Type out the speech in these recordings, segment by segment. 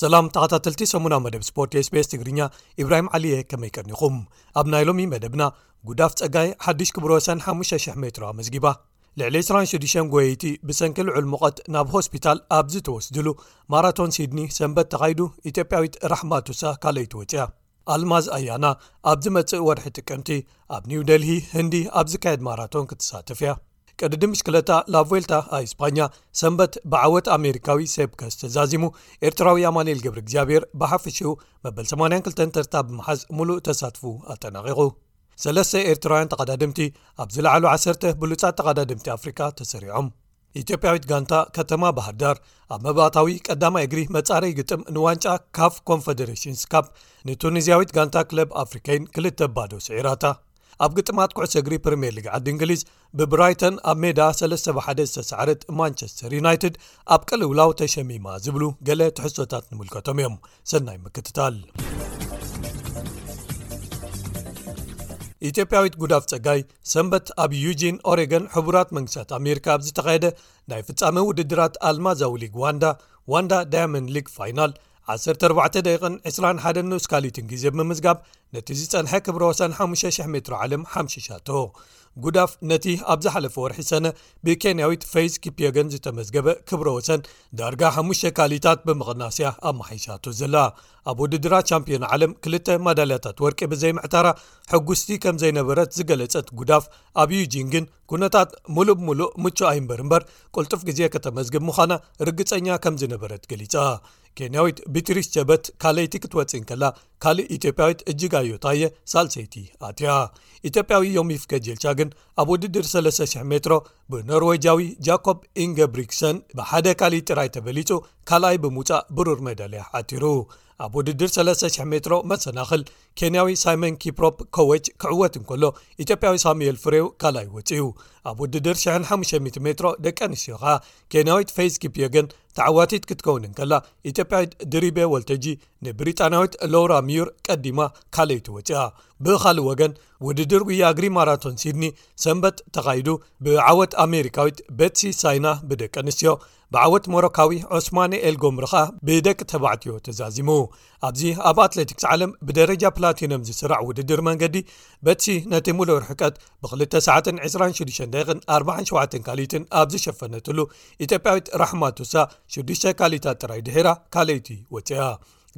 ሰላም ተኸታተልቲ ሰሙና መደብ ስፖርት ስቤስ ትግርኛ ኢብራሂም ዓሊየ ከመይቀኒኹም ኣብ ናይ ሎሚ መደብና ጉዳፍ ጸጋይ ሓድሽ ክብሮሰን 5,00 ሜትሮ ኣመዝጊባ ልዕሊ 26 ጎየይቲ ብሰንኪ ልዑል ምቐት ናብ ሆስፒታል ኣብ ዝተወስድሉ ማራቶን ሲድኒ ሰንበት ተኻይዱ ኢትዮጵያዊት ራሕማቱሳ ካልይቲ ወፅያ ኣልማዝ ኣያና ኣብ ዝመጽእ ወርሒ ጥቅምቲ ኣብ ኒው ደልሂ ህንዲ ኣብ ዝካየድ ማራቶን ክትሳተፍ እያ ቅድድም ብሽክለታ ላቮልታ ኣይስጳኛ ሰንበት ብዓወት ኣሜሪካዊ ሴብከስ ተዛዚሙ ኤርትራዊ ኣማንኤል ግብሪ እግዚኣብሔር ብሓፍሽኡ መበል 82 ተርታ ብምሓዝ ሙሉእ ተሳትፉ ኣጠናቂቑ ሰለስተ ኤርትራውያን ተቐዳድምቲ ኣብ ዝለዓሉ ዓሰርተ ብሉፃት ተቐዳድምቲ ኣፍሪቃ ተሰሪዖም ኢትዮጵያዊት ጋንታ ከተማ ባህርዳር ኣብ መባእታዊ ቀዳማይ እግሪ መፃረይ ግጥም ንዋንጫ ካፍ ኮንፈደሬሽንስ ካብ ንቱኒዝያዊት ጋንታ ክለብ ኣፍሪካይን ክልተ ባዶ ስዒራታ ኣብ ግጥማት ኩዕሶ እግሪ ፕሪምየር ሊግ ዓዲ እንግሊዝ ብብራይተን ኣብ ሜዳ 3 ብ1 ዝተሳዕረት ማንቸስተር ዩናይትድ ኣብ ቅልውላው ተሸሚማ ዝብሉ ገለ ትሕሶታት ንምልከቶም እዮም ሰናይ ምክትታል ኢትዮጵያዊት ጉዳፍ ጸጋይ ሰንበት ኣብ ዩጂን ኦሬገን ሕቡራት መንግስታት ኣሜሪካ ኣብ ዝተኻየደ ናይ ፍጻሚ ውድድራት ኣልማዛዊ ሊግ ዋንዳ ዋንዳ ዳያመንድ ሊግ ፋይናል ዓሰርተ ኣርባዕተ ደቂቕን ዕስራን ሓደን ንኡስ ካልትን ግዜ ብምምዝጋብ ነቲ ዝጸንሐ ክብረ ወሰን ሓሙሸ,00 ሜትሮ ዓለም ሓምሽሻቶ ጉዳፍ ነቲ ኣብ ዝሓለፈ ወርሒ ሰነ ብኬንያዊት ፈይዝ ኪፕዮገን ዝተመዝገበ ክብረ ወሰን ዳርጋ ሓሙሽ ካልታት ብምቕናስያ ኣብ መሓይሻቶ ዘላ ኣብ ውድድራ ቻምፕዮን ዓለም ክልተ ማዳልያታት ወርቂ ብዘይምዕታራ ሕጉስቲ ከም ዘይነበረት ዝገለጸት ጉዳፍ ኣብ ዩጂን ግን ኩነታት ሙሉእ ብምሉእ ምቹእ ኣይንበር እምበር ቅልጡፍ ግዜ ከተመዝግብ ምዃና ርግፀኛ ከም ዝነበረት ገሊፃ ኬንያዊት ቢትሪስ ጀበት ካለይቲ ክትወፅ እንከላ ካልእ ኢትዮጵያዊት እጅጋዮ ታየ ሳልሰይቲ ኣትያ ኢትዮጵያዊ ዮሚፍ ከጀልቻ ግን ኣብ ውድድር 3000 ሜትሮ ብኖርወጃዊ ጃኮብ ኢንገብሪክሰን ብሓደ ካልእ ጥራይ ተበሊፁ ካልኣይ ብምውፃእ ብሩር መዳልያ ዓቲሩ ኣብ ውድድር 3000 ሜትሮ መሰናኽል ኬንያዊ ሳይመን ኪፕሮፕ ኮወች ክዕወት እንከሎ ኢትዮጵያዊ ሳሙኤል ፍሬው ካልይ ወፅኡ ኣብ ውድድር 1500 ሜትሮ ደቂ ኣንስትዮ ከኣ ኬንያዊት ፈይስ ኪፕዮገን ተዓዋቲት ክትከውን እንከላ ኢትዮጵያዊት ድሪቤ ወልተጂ ንብሪጣናዊት ሎውራ ሚዩር ቀዲማ ካልይቲ ወፅኣ ብካልእ ወገን ውድድር ጉያግሪ ማራቶን ሲድኒ ሰንበት ተኻይዱ ብዓወት ኣሜሪካዊት ቤትሲ ሳይና ብደቂ ኣንስትዮ ብዓወት ሞሮካዊ ዑስማኒ ኤልጎምሪ ኸኣ ብደቂ ተባዕትዮ ተዛዚሙ ኣብዚ ኣብ ኣትለቲክስ ዓለም ብደረጃ ፕላቲኖም ዝስራዕ ውድድር መንገዲ በትሲ ነቲ ሙሉእ ርሕቀት ብ2ሰ264 ካሊትን ኣብ ዝሸፈነትሉ ኢትዮጵያዊት ራሕማቱሳ 6ዱሽ ካሊታት ጥራይ ድሒራ ካልይቲ ወፅኣ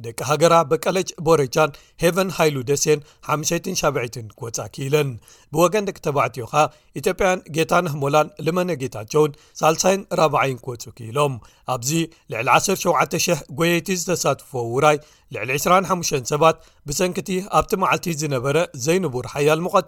ደቂ ሃገራ በቀለጭ ቦረጃን ሄቨን ሃይሉ ደሴን ሓምሸይትን ሻብዐይትን ክወፃ ክኢለን ብወገን ደቂ ተባዕትዮ ኸኣ ኢትዮጵያን ጌታንህ ሞላን ልመነ ጌታቸውን ሳልሳይን ራብዓይን ክወፁ ክኢሎም ኣብዚ ልዕሊ 17000 ጎየይቲ ዝተሳትፎ ውራይ ልዕሊ 25 ሰባት ብሰንኪቲ ኣብቲ መዓልቲ ዝነበረ ዘይንቡር ሓያል ምቐት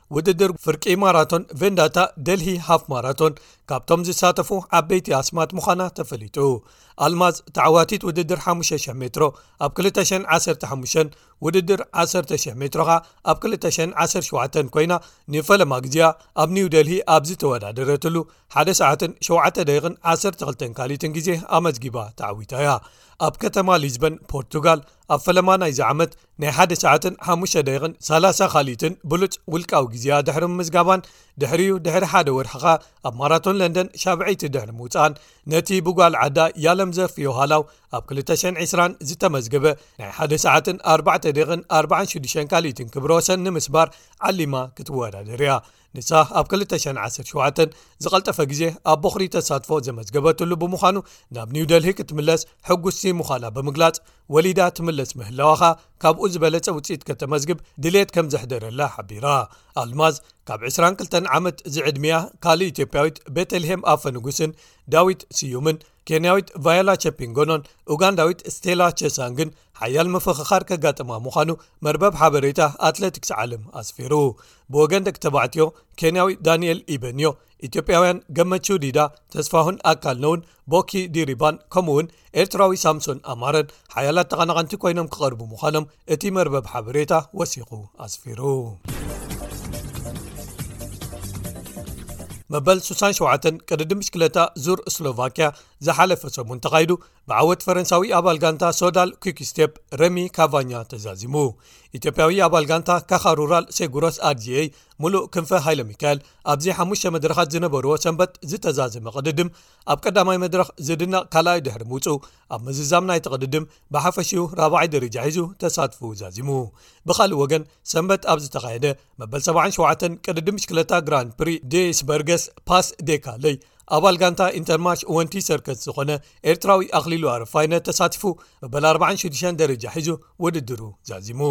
ውድድር ፍርቂ ማራቶን ቨንዳታ ደልሂ ሃፍ ማራቶን ካብቶም ዝሳተፉ ዓበይቲ ኣስማት ምዃና ተፈሊጡ ኣልማዝ ተዕዋቲት ውድድር 5,00 ሜትሮ ኣብ 215 ውድድር 1,00 ሜትሮ ኸ ኣብ 217 ኮይና ንፈለማ ግዜያ ኣብ ኒው ደልሂ ኣብ ዝተወዳደረትሉ 1 ሰዓትን 7 ደቂቕን 12 ካሊትን ግዜ ኣመዝጊባ ተዓዊታ እያ ኣብ ከተማ ሊዝበን ፖርቱጋል ኣብ ፈለማ ናይዚ ዓመት ናይ ሓደ ሰዓትን ሓሙሽተ ደቂቕን ሰላሳ ካልኢትን ብሉጽ ውልቃዊ ግዜኣ ድሕሪ ምምዝጋባን ድሕሪኡ ድሕሪ ሓደ ወርሒ ከኣ ኣብ ማራቶን ለንደን ሻብዐይቲ ድሕሪ ምውጽኣን ነቲ ብጓል ዓዳ ያለም ዘፍዮ ሃላው ኣብ 220 ዝተመዝገበ ናይ ሓደ ሰዓትን ኣርባዕተ ደቕን ኣርባዓን ሽዱሽተን ካልኢትን ክብሮ ወሰን ንምስባር ዓሊማ ክትወዳደር እያ ንሳ ኣብ 217 ዝቐልጠፈ ግዜ ኣብ ቦኽሪ ተሳትፎ ዘመዝገበትሉ ብምዃኑ ናብ ኒው ደልሂ ክትምለስ ሕጉስቲ ምዃና ብምግላጽ ወሊዳ ትምለስ ምህላዋኻ ካብኡ ዝበለጸ ውፅኢት ከተመዝግብ ድልት ከም ዘሕደረላ ሓቢራ ኣልማዝ ካብ 22 ዓመት ዝዕድሚያ ካልእ ኢትዮጵያዊት ቤተልሄም ኣፈ ንጉስን ዳዊት ስዩምን ኬንያዊት ቫዮላ ቸፒንጎኖን ኡጋንዳዊት ስቴላ ቸሳንግን ሓያል ምፍኽኻር ከጋጥማ ምዃኑ መርበብ ሓበሬታ ኣትለቲክስ ዓለም ኣስፊሩ ብወገን ደቂ ተባዕትዮ ኬንያዊ ዳንኤል ኢበንዮ ኢትዮጵያውያን ገመቹ ዲዳ ተስፋሁን ኣካል ነውን ቦኪ ዲሪባን ከምኡ እውን ኤርትራዊ ሳምሶን ኣማረን ሓያላት ተቐናቐንቲ ኮይኖም ክቐርቡ ምዃኖም እቲ መርበብ ሓበሬታ ወሲኹ ኣስፊሩ። መበል 67 ቅድዲ ምሽክለታ ዙር ስሎቫክያ ዝሓለፈ ሰሙን ተኻይዱ ብዓወት ፈረንሳዊ ኣባል ጋንታ ሶዳል ኩክስቴፕ ረሚ ካቫኛ ተዛዚሙ ኢትዮጵያዊ ኣባል ጋንታ ካኻሩራል ሴጉሮስ ኣድዚኤ ሙሉእ ክንፈ ሃይለ ሚካኤል ኣብዚ ሓሙሽ መድረኻት ዝነበርዎ ሰንበት ዝተዛዘመ ቅድድም ኣብ ቀዳማይ መድረኽ ዝድነቕ ካልኣይ ድሕሪ ምውፁ ኣብ ምዝዛም ናይቲ ቅድድም ብሓፈሽኡ ራብዓይ ደረጃ ሒዙ ተሳትፍኡ ዛዚሙ ብካልእ ወገን ሰንበት ኣብ ዝተኻየደ መበል 77 ቅድድም ምሽክለታ ግራንድ ፕሪ ዴስበርገስ ፓስ ዴካለይ ኣባል ጋንታ ኢንተርማሽ ወንቲ ሰርከት ዝኾነ ኤርትራዊ ኣክሊሉ ኣረፋይነ ተሳትፉ መበል 46 ደረጃ ሒዙ ውድድሩ ዛዚሙ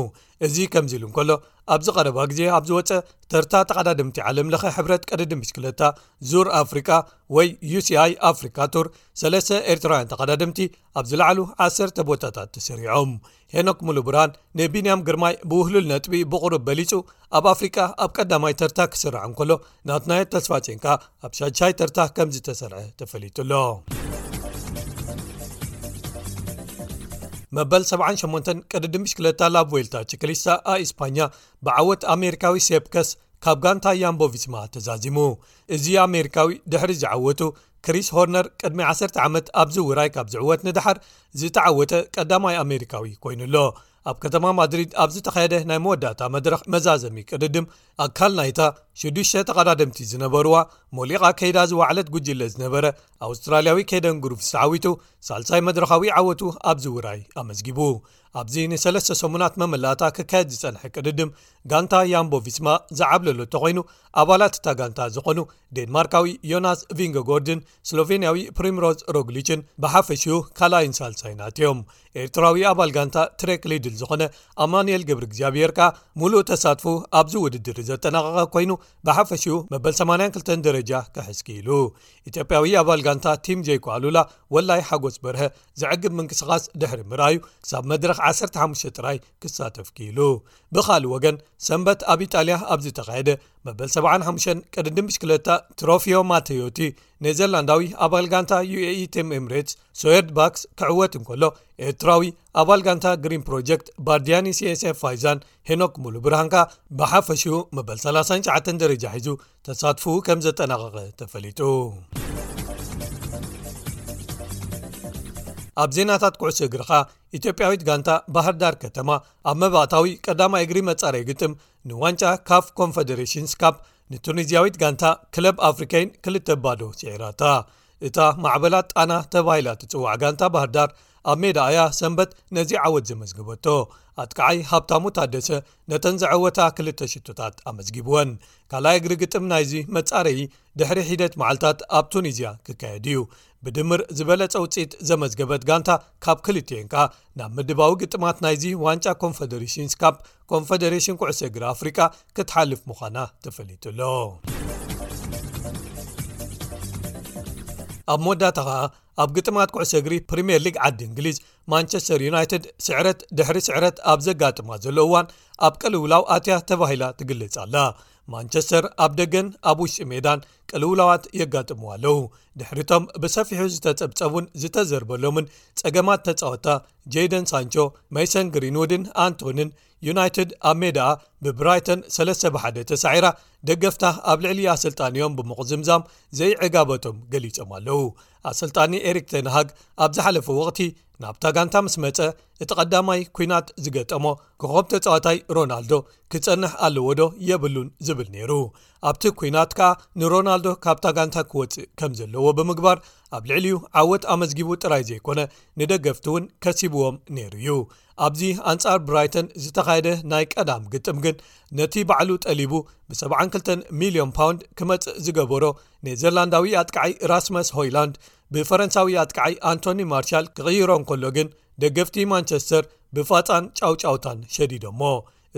እዚ ከምዚ ኢሉ እንከሎ ኣብዚ ቀረባ ግዜ ኣብ ዝወፀ ተርታ ተቀዳድምቲ ዓለምለኸ ሕብረት ቀድዲ ምሽክለታ ዙር ኣፍሪቃ ወይ ዩሲኣይ ኣፍሪካ ቱር ሰለስተ ኤርትራውያን ተቐዳድምቲ ኣብ ዝለዓሉ ዓሰርተ ቦታታት ተሰሪዖም ሄኖክ ሙሉብራን ንቢንያም ግርማይ ብውህሉል ነጥቢ ብቕሩብ በሊፁ ኣብ ኣፍሪቃ ኣብ ቀዳማይ ተርታ ክስራዕ እንከሎ ናትናዮ ተስፋፅንካ ኣብ ሻሻይ ተርታ ከም ዝተሰርዐ ተፈሊጡ ኣሎ መበል 78 ቅድድምሽ ክለታ ላቭዌልታ ችክሊስታ ኣእስፓኛ ብዓወት ኣሜሪካዊ ሴፕከስ ካብ ጋንታ ያምቦ ቪስማ ተዛዚሙ እዚ ኣሜሪካዊ ድሕሪ ዝዓወቱ ክሪስ ሆርነር ቅድሚ 1ሰ ዓመት ኣብዚ ውራይ ካብ ዝዕወት ንድሓር ዝተዓወተ ቀዳማይ ኣሜሪካዊ ኮይኑ ኣሎ ኣብ ከተማ ማድሪድ ኣብ ዝተኻየደ ናይ መወዳእታ መድረኽ መዛዘሚ ቅድድም ኣካል ናይታ ሽዱሽተ ተቐዳድምቲ ዝነበርዋ ሞሊቓ ከይዳ ዝዋዕለት ጉጅለ ዝነበረ ኣውስትራልያዊ ከደን ግሩፍ ዝተዓዊቱ ሳልሳይ መድረኻዊ ዓወቱ ኣብዝውራይ ኣመዝጊቡ ኣብዚ ንሰለስተ ሰሙናት መመላእታ ክካየድ ዝጸንሐ ቅድድም ጋንታ ያምቦ ቪስማ ዝዓብለሎ እተኾይኑ ኣባላት እታ ጋንታ ዝኾኑ ዴንማርካዊ ዮናስ ቪንጎጎርድን ስሎቨንያዊ ፕሪምሮዝ ሮግሊችን ብሓፈሽኡ ካልኣይን ሳልሳይን ኣትዮም ኤርትራዊ ኣባል ጋንታ ትሬክ ሊድል ዝኾነ ኣማንኤል ግብሪ እግዚኣብሔር ከኣ ሙሉእ ተሳትፉ ኣብዚ ውድድር ዘጠናቐቐ ኮይኑ ብሓፈሽኡ መበል 82 ደረጃ ክሕዝኪኢሉ ኢትዮጵያዊ ኣባል ጋንታ ቲም ጀይኮ ኣሉላ ወላይ ሓጎስ በርሀ ዘዕግብ ምንቅስቓስ ድሕሪ ምርኣዩ ክሳብ መድረኽ 15 ጥራይ ክሳተፍ ክኢሉ ብካልእ ወገን ሰንበት ኣብ ኢጣልያ ኣብ ዝተኻየደ መበል 75 ቅድድም ብሽክለታ ትሮፊዮ ማተዮቲ ኔዘርላንዳዊ ኣባል ጋንታ ዩae ቴም ኤምሬት ሶየርድ ባክስ ክዕወት እንከሎ ኤርትራዊ ኣባል ጋንታ ግሪን ፕሮጀክት ባርድያኒ ሴሰ ፋይዛን ሄኖክ ሙሉ ብርሃንካ ብሓፈሽኡ መበል 39 ደረጃ ሒዙ ተሳትፉ ከም ዘጠናቐቐ ተፈሊጡ ኣብ ዜናታት ኩዕሶ እግርኻ ኢትዮጵያዊት ጋንታ ባህርዳር ከተማ ኣብ መባእታዊ ቀዳማ እግሪ መጻረይ ግጥም ንዋንጫ ካፍ ኮንፈደሬሽንስ ካፕ ንቱኒዝያዊት ጋንታ ክለብ ኣፍሪካይን ክልተ ባዶ ስዒራታ እታ ማዕበላት ጣና ተባሂላ ትጽዋዕ ጋንታ ባህርዳር ኣብ ሜዳ ኣያ ሰንበት ነዚ ዓወት ዘመዝገበቶ ኣትከዓይ ሃብታሙ ታደሰ ነተን ዝዐወታ ክልተ ሽቶታት ኣመዝጊብወን ካልኣይ እግሪ ግጥም ናይዚ መጻረዪ ድሕሪ ሒደት መዓልታት ኣብ ቱኒዝያ ክካየድ እዩ ብድምር ዝበለጸ ውፅኢት ዘመዝገበት ጋንታ ካብ ክልትዮን ከኣ ናብ ምድባዊ ግጥማት ናይዚ ዋንጫ ኮንፈደሬሽንስ ካብ ኮንፈደሬሽን ኩዕሶ እግሪ ኣፍሪቃ ክትሓልፍ ምዃና ተፈሊጡ ኣሎ ኣብ መወዳታ ኸኣ ኣብ ግጥማት ኩዕሶ እግሪ ፕሪምየር ሊግ ዓዲ እንግሊዝ ማንቸስተር ዩናይትድ ስዕረት ድሕሪ ስዕረት ኣብ ዘጋጥማ ዘሎ እዋን ኣብ ቀልውላው ኣትያ ተባሂላ ትግልጽ ኣላ ማንቸስተር ኣብ ደገን ኣብ ውሽጢ ሜዳን ቅልውላዋት የጋጥምዋ ኣለዉ ድሕሪቶም ብሰፊሑ ዝተጸብጸቡን ዝተዘርበሎምን ጸገማት ተጻወታ ጀይደን ሳንቾ መይሰን ግሪንውድን ኣንቶንን ዩናይትድ ኣብ ሜዳኣ ብብራይተን ሰለስተ ብሓደ ተሳዒራ ደገፍታ ኣብ ልዕሊ ኣሰልጣኒ እዮም ብምቕዝምዛም ዘይዕጋበቶም ገሊፆም ኣለው ኣሰልጣኒ ኤሪክ ተንሃግ ኣብ ዝሓለፈ ወቕቲ ናብታ ጋንታ ምስ መፀ እቲ ቐዳማይ ኩናት ዝገጠሞ ኮኸብ ተፃዋታይ ሮናልዶ ክፀንሕ ኣለዎ ዶ የብሉን ዝብል ነይሩ ኣብቲ ኩናት ከኣ ንሮናልዶ ካብታ ጋንታ ክወፅእ ከም ዘለዎ ብምግባር ኣብ ልዕሊዩ ዓወት ኣመዝጊቡ ጥራይ ዘይኮነ ንደገፍቲ እውን ከሲብዎም ነይሩ እዩ ኣብዚ ኣንጻር ብራይተን ዝተኻየደ ናይ ቀዳም ግጥም ግን ነቲ ባዕሉ ጠሊቡ ብ72 ሚልዮን ፓውንድ ክመጽእ ዝገበሮ ኔዘርላንዳዊ ኣጥቃዓይ ራስመስ ሆይላንድ ብፈረንሳዊ ኣጥቃዓይ ኣንቶኒ ማርሻል ክቕይሮ እንከሎ ግን ደገፍቲ ማንቸስተር ብፋፃን ጫውጫውታን ሸዲዶሞ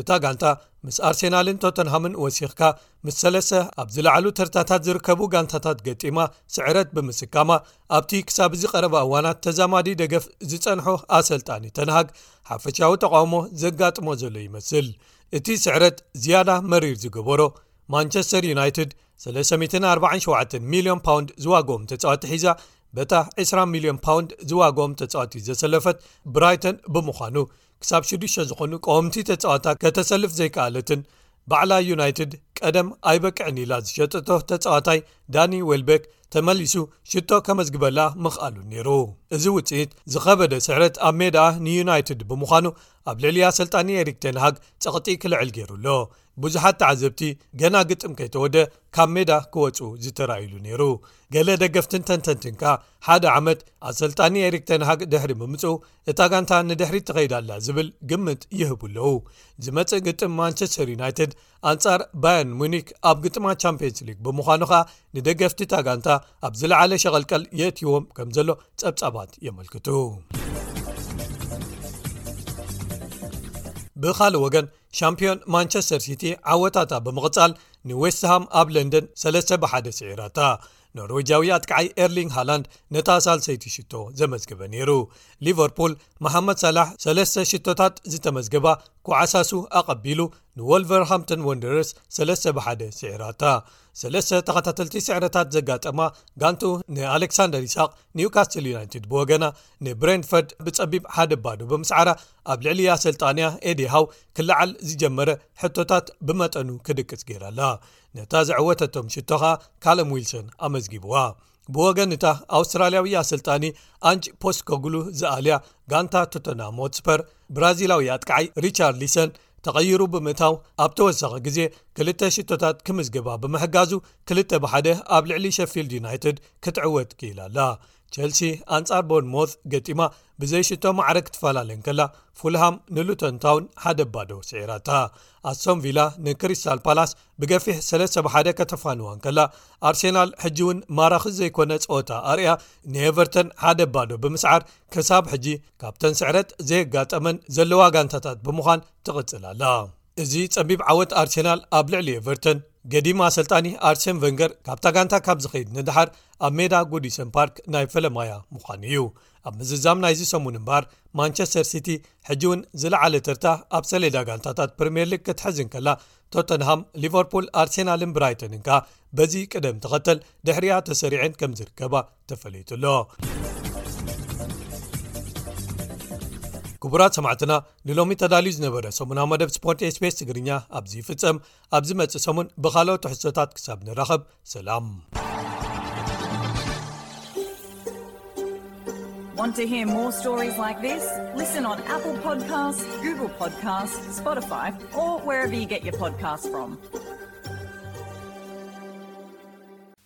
እታ ጋንታ ምስ ኣርሴናልን ቶተንሃምን ወሲኽካ ምስ ሰለሰ ኣብ ዝለዓሉ ተርታታት ዝርከቡ ጋንታታት ገጢማ ስዕረት ብምስካማ ኣብቲ ክሳብ እዚ ቀረባ እዋናት ተዛማዲ ደገፍ ዝጸንሖ ኣሰልጣኒ ተንሃግ ሓፈሻዊ ተቃውሞ ዘጋጥሞ ዘሎ ይመስል እቲ ስዕረት ዝያዳ መሪር ዝገበሮ ማንቸስተር ዩናይትድ 347 ሚልዮን ፓውንድ ዝዋግኦም ተጻዋቲ ሒዛ በታ 20 ሚልዮን ፓውንድ ዝዋግኦም ተጻዋቲ ዘሰለፈት ብራይተን ብምዃኑ ክሳብ ሽዱሽተ ዝኾኑ ቀወምቲ ተጻዋታ ከተሰልፍ ዘይከኣለትን ባዕላ ዩናይትድ ቀደም ኣይበቅዕን ኢላ ዝሸጠቶ ተጻዋታይ ዳኒ ዌልቤክ ተመሊሱ ሽቶ ከመዝግበላ ምኽኣሉን ነይሩ እዚ ውጽኢት ዝኸበደ ስዕረት ኣብ ሜድኣ ንዩናይትድ ብምዃኑ ኣብ ልዕሊ ኣሰልጣኒ ኤሪክ ተንሃግ ጸቕጢ ክልዕል ገይሩ ኣሎ ብዙሓት ተዓዘብቲ ገና ግጥም ከይተወደ ካብ ሜዳ ክወፁ ዝተራይሉ ነይሩ ገለ ደገፍትን ተንተንትን ከኣ ሓደ ዓመት ኣሰልጣኒ ኤሪክ ተንሃግ ድሕሪ ምምፁ እታ ጋንታ ንድሕሪት ትኸይድ ኣላ ዝብል ግምት ይህቡ ኣለዉ ዝመጽእ ግጥም ማንቸስተር ዩናይትድ ኣንጻር ባየርን ሙኒክ ኣብ ግጥማ ቻምፕንስ ሊግ ብምዃኑ ከኣ ንደገፍቲ እታ ጋንታ ኣብ ዝለዓለ ሸቐልቀል የእትዎም ከም ዘሎ ጸብጻባት የመልክቱ ብኻልእ ወገን ሻምፕዮን ማንቸስተር ሲቲ ዓወታታ ብምቕጻል ንዌስትሃም ኣብ ለንደን 3 ብ1 ስዒራታ ኖርወጃዊ ኣጥቃዓይ ኤርሊንግ ሃላንድ ነታ ሳልሰይቲ ሽቶ ዘመዝገበ ነይሩ ሊቨርፑል መሓመድ ሳላሕ ሰለስተ ሽቶታት ዝተመዝገባ ኩዓሳሱ ኣቐቢሉ ንወልቨርሃምቶን ወንደረስ ሰለስተ ብሓደ ስዒራታ ሰለስተ ተኸታተልቲ ስዕረታት ዘጋጠማ ጋንቱ ንኣሌክሳንደር ይስቅ ኒውካስትል ዩናይትድ ብወገና ንብሬንፈርድ ብጸቢብ ሓደ ባዶ ብምስዓራ ኣብ ልዕሊ ኣሰልጣንያ ኤዲሃው ክልዓል ዝጀመረ ሕቶታት ብመጠኑ ክድቅጽ ገይራ ኣላ ነታ ዘዕወተቶም ሽቶ ኸኣ ካለም ዊልሰን ኣመዝጊብዋ ብወገን እታ ኣውስትራልያዊ ኣሰልጣኒ ኣንጭ ፖስኮግሉ ዝኣልያ ጋንታ ቶተናሞትስፐር ብራዚላዊ ኣጥቃዓይ ሪቻርድ ሊሰን ተቐይሩ ብምእታው ኣብ ተወሳኺ ግዜ ክልተ ሽቶታት ክምዝግባ ብምሕጋዙ ክልተ ብሓደ ኣብ ልዕሊ ሸፊልድ ዩናይትድ ክትዕወት ክኢላ ኣላ ቸልሲ ኣንጻር ቦርንሞት ገጢማ ብዘይ ሽቶ ማዕረ ክትፈላለ ከላ ፉልሃም ንሉተንታውን ሓደ ባዶ ስዒራታ ኣሶም ቪላ ንክሪስታል ፓላስ ብገፊሕ ሰለሰሓደ ከተፋንዋ ከላ ኣርሴናል ሕጂ እውን ማራኺ ዘይኮነ ጸወታ ኣርያ ንኤቨርተን ሓደ ባዶ ብምስዓር ክሳብ ሕጂ ካብተን ስዕረት ዘየጋጠመን ዘለዋ ጋንታታት ብምዃን ትቕጽል ኣላ እዚ ጸቢብ ዓወት ኣርሴናል ኣብ ልዕሊ ኤቨርተን፣ ገዲም ኣሰልጣኒ ኣርሴን ቨንገር ካብታ ጋንታ ካብ ዝኸይድ ንደሓር ኣብ ሜዳ ጉዲሰን ፓርክ ናይ ፈለማያ ምዃኑ እዩ። ኣብ ምዝዛም ናይዚ ሰሙን እምበኣር ማንቸስተር ሲቲ ሕጂ'ውን ዝለዓለ ተርታ ኣብ ሰሌዳ ጋንታታት ፕሪምየር ሊግ ክትሕዝ እንከላ ቶተንሃም፣ ሊቨርፑል፣ ኣርሴናልን ብራይተንን ከኣ በዚ ቅደም ተኸተል ድሕሪኣ ተሰሪዐን ከም ዝርከባ ተፈለዩቱ ኣሎ ክቡራት ሰማዕትና ንሎሚ ተዳልዩ ዝነበረ ሰሙና መደብ ስፖርት ስፔስ ትግርኛ ኣብዚ ይፍፀም ኣብዚ መፅእ ሰሙን ብካልኦ ትሕሶታት ክሳብ ንራኸብ ሰላም